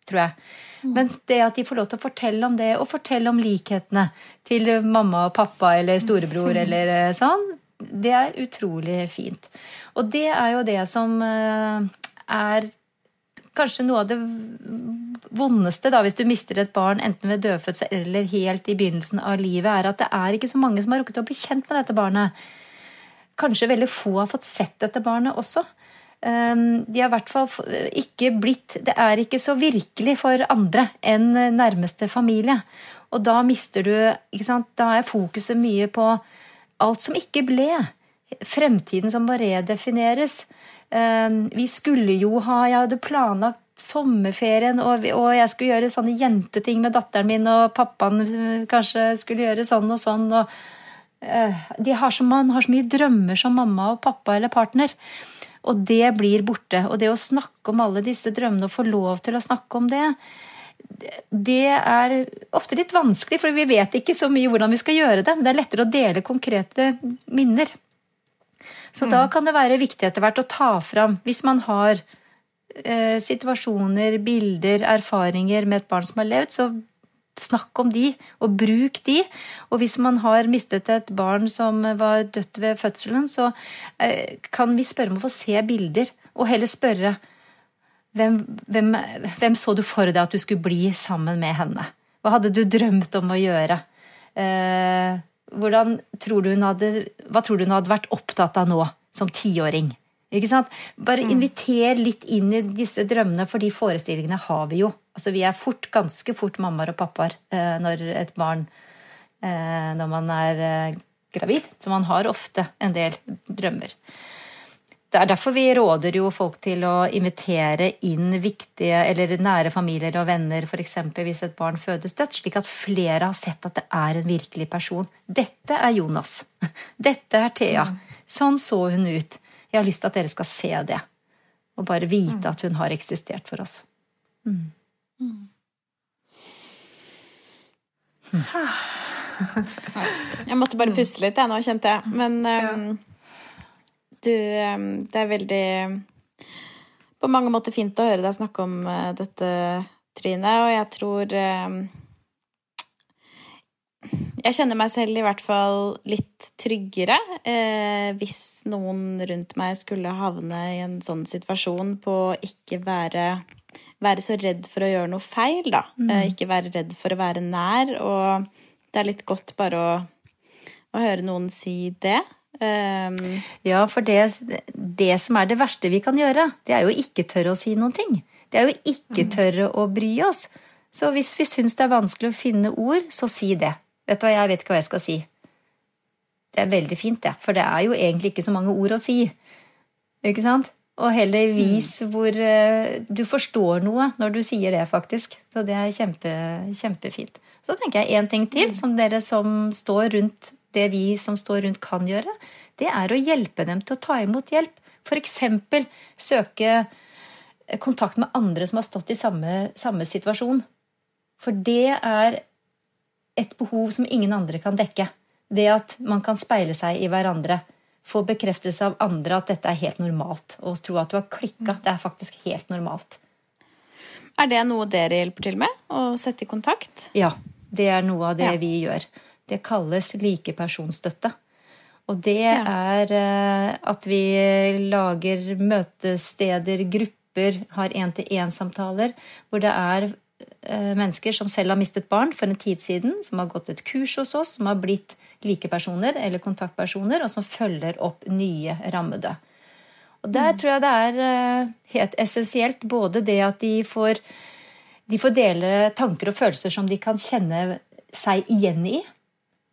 Speaker 4: tror jeg. Men det at de får lov til å fortelle om det, og fortelle om likhetene til mamma og pappa eller storebror eller eh, sånn, det er utrolig fint. Og det er jo det som eh, er kanskje noe av det vondeste da, hvis du mister et barn, enten ved dødfødsel eller helt i begynnelsen av livet, er at det er ikke så mange som har rukket å bli kjent med dette barnet. Kanskje veldig få har fått sett dette barnet også. Ehm, de har i hvert fall ikke blitt Det er ikke så virkelig for andre enn nærmeste familie. Og da mister du ikke sant, Da er fokuset mye på alt som ikke ble. Fremtiden som må redefineres. Ehm, vi skulle jo ha Jeg hadde planlagt sommerferien, og, jeg skulle gjøre sånne jenteting med datteren min, og pappaen kanskje skulle gjøre sånn og sånn. og har så, Man har så mye drømmer som mamma og pappa eller partner. Og det blir borte. Og det å snakke om alle disse drømmene og få lov til å snakke om det, det er ofte litt vanskelig, for vi vet ikke så mye hvordan vi skal gjøre det. Men det er lettere å dele konkrete minner. Så mm. da kan det være viktig etter hvert å ta fram, hvis man har eh, situasjoner, bilder, erfaringer med et barn som har levd, så Snakk om de, og bruk de. Og hvis man har mistet et barn som var dødt ved fødselen, så eh, kan vi spørre om å få se bilder, og heller spørre hvem, hvem, hvem så du for deg at du skulle bli sammen med henne? Hva hadde du drømt om å gjøre? Eh, tror hadde, hva tror du hun hadde vært opptatt av nå, som tiåring? Ikke sant? Bare mm. inviter litt inn i disse drømmene, for de forestillingene har vi jo. Altså, vi er fort, ganske fort mammaer og pappaer eh, når et barn eh, Når man er eh, gravid. Så man har ofte en del drømmer. Det er derfor vi råder jo folk til å invitere inn viktige eller nære familier og venner, f.eks. hvis et barn fødes dødt, slik at flere har sett at det er en virkelig person. Dette er Jonas. Dette er Thea. Mm. Sånn så hun ut. Jeg har lyst til at dere skal se det. Og bare vite mm. at hun har eksistert for oss. Mm. Mm.
Speaker 3: Jeg måtte bare puste litt, jeg nå, kjente jeg. Men um, du um, Det er veldig På mange måter fint å høre deg snakke om uh, dette, Trine, og jeg tror um, jeg kjenner meg selv i hvert fall litt tryggere eh, hvis noen rundt meg skulle havne i en sånn situasjon på å ikke være, være så redd for å gjøre noe feil, da. Mm. Eh, ikke være redd for å være nær. Og det er litt godt bare å, å høre noen si det. Um,
Speaker 4: ja, for det, det, som er det verste vi kan gjøre, det er jo ikke tørre å si noen ting. Det er jo ikke mm. tørre å bry oss. Så hvis vi syns det er vanskelig å finne ord, så si det. Vet du hva, jeg vet ikke hva jeg skal si. Det er veldig fint, det. For det er jo egentlig ikke så mange ord å si. Ikke sant? Og heller vis mm. hvor uh, du forstår noe når du sier det, faktisk. Så det er kjempe, kjempefint. Så tenker jeg en ting til, mm. som dere som står rundt det vi som står rundt, kan gjøre. Det er å hjelpe dem til å ta imot hjelp. F.eks. søke kontakt med andre som har stått i samme, samme situasjon. For det er et behov som ingen andre kan dekke. Det at man kan speile seg i hverandre. Få bekreftelse av andre at dette er helt normalt. Og tro at du har klikka. Det er faktisk helt normalt.
Speaker 3: Er det noe dere hjelper til med? Å sette i kontakt?
Speaker 4: Ja. Det er noe av det ja. vi gjør. Det kalles likepersonsstøtte. Og det ja. er eh, at vi lager møtesteder, grupper, har én-til-én-samtaler, hvor det er Eh, mennesker som selv har mistet barn for en tid siden, som har gått et kurs hos oss, som har blitt likepersoner eller kontaktpersoner, og som følger opp nye rammede. Og Der mm. tror jeg det er eh, helt essensielt både det at de får, de får dele tanker og følelser som de kan kjenne seg igjen i,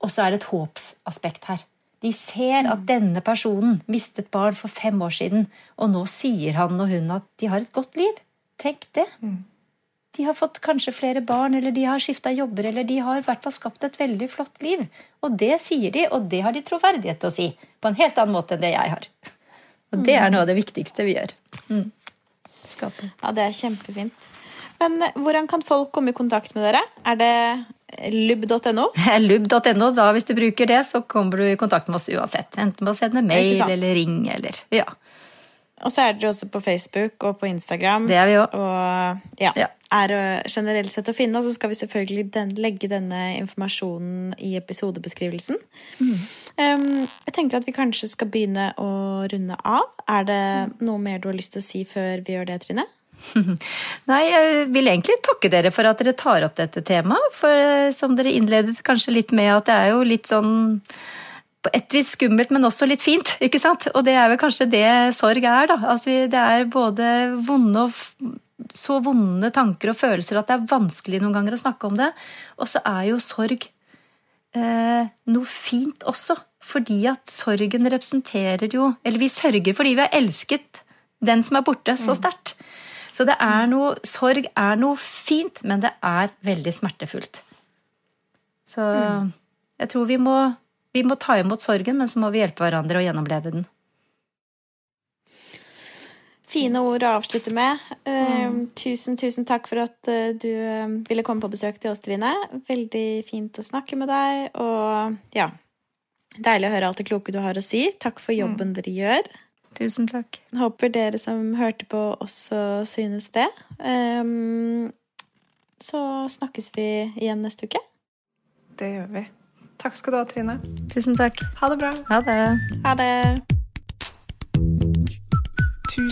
Speaker 4: og så er det et håpsaspekt her. De ser at mm. denne personen mistet barn for fem år siden, og nå sier han og hun at de har et godt liv. Tenk det. Mm de har fått kanskje flere barn, eller de har skifta jobber, eller de har i hvert fall skapt et veldig flott liv. Og det sier de, og det har de troverdighet til å si. På en helt annen måte enn det jeg har. Og det er noe av det viktigste vi gjør. Mm.
Speaker 3: Ja, det er kjempefint. Men hvordan kan folk komme i kontakt med dere? Er det lub.no?
Speaker 4: Lub.no. Da hvis du bruker det, så kommer du i kontakt med oss uansett. Enten ved å sende mail eller ring eller Ja.
Speaker 3: Og så er dere også på Facebook og på Instagram.
Speaker 4: Det er vi
Speaker 3: også. Og ja, ja. er generelt sett å finne. Og så skal vi selvfølgelig den, legge denne informasjonen i episodebeskrivelsen. Mm. Um, jeg tenker at vi kanskje skal begynne å runde av. Er det noe mer du har lyst til å si før vi gjør det, Trine?
Speaker 4: Nei, jeg vil egentlig takke dere for at dere tar opp dette temaet. For eh, som dere innledet kanskje litt med, at det er jo litt sånn på et vis skummelt, men også litt fint. ikke sant? Og det er vel kanskje det sorg er, da. Altså, det er både vonde og så vonde tanker og følelser at det er vanskelig noen ganger å snakke om det. Og så er jo sorg eh, noe fint også. Fordi at sorgen representerer jo Eller vi sørger fordi vi har elsket den som er borte, så sterkt. Så det er noe Sorg er noe fint, men det er veldig smertefullt. Så jeg tror vi må, vi må ta imot sorgen, men så må vi hjelpe hverandre å gjennomleve den.
Speaker 3: Fine ord å avslutte med. Eh, tusen, tusen takk for at eh, du eh, ville komme på besøk til oss, Trine. Veldig fint å snakke med deg, og ja Deilig å høre alt det kloke du har å si. Takk for jobben dere gjør.
Speaker 4: Tusen takk.
Speaker 3: Håper dere som hørte på, også synes det. Um, så snakkes vi igjen neste uke.
Speaker 2: Det gjør vi. Takk skal du ha, Trine.
Speaker 4: Tusen takk.
Speaker 2: Ha det bra.
Speaker 4: Ha det.
Speaker 3: Ha det!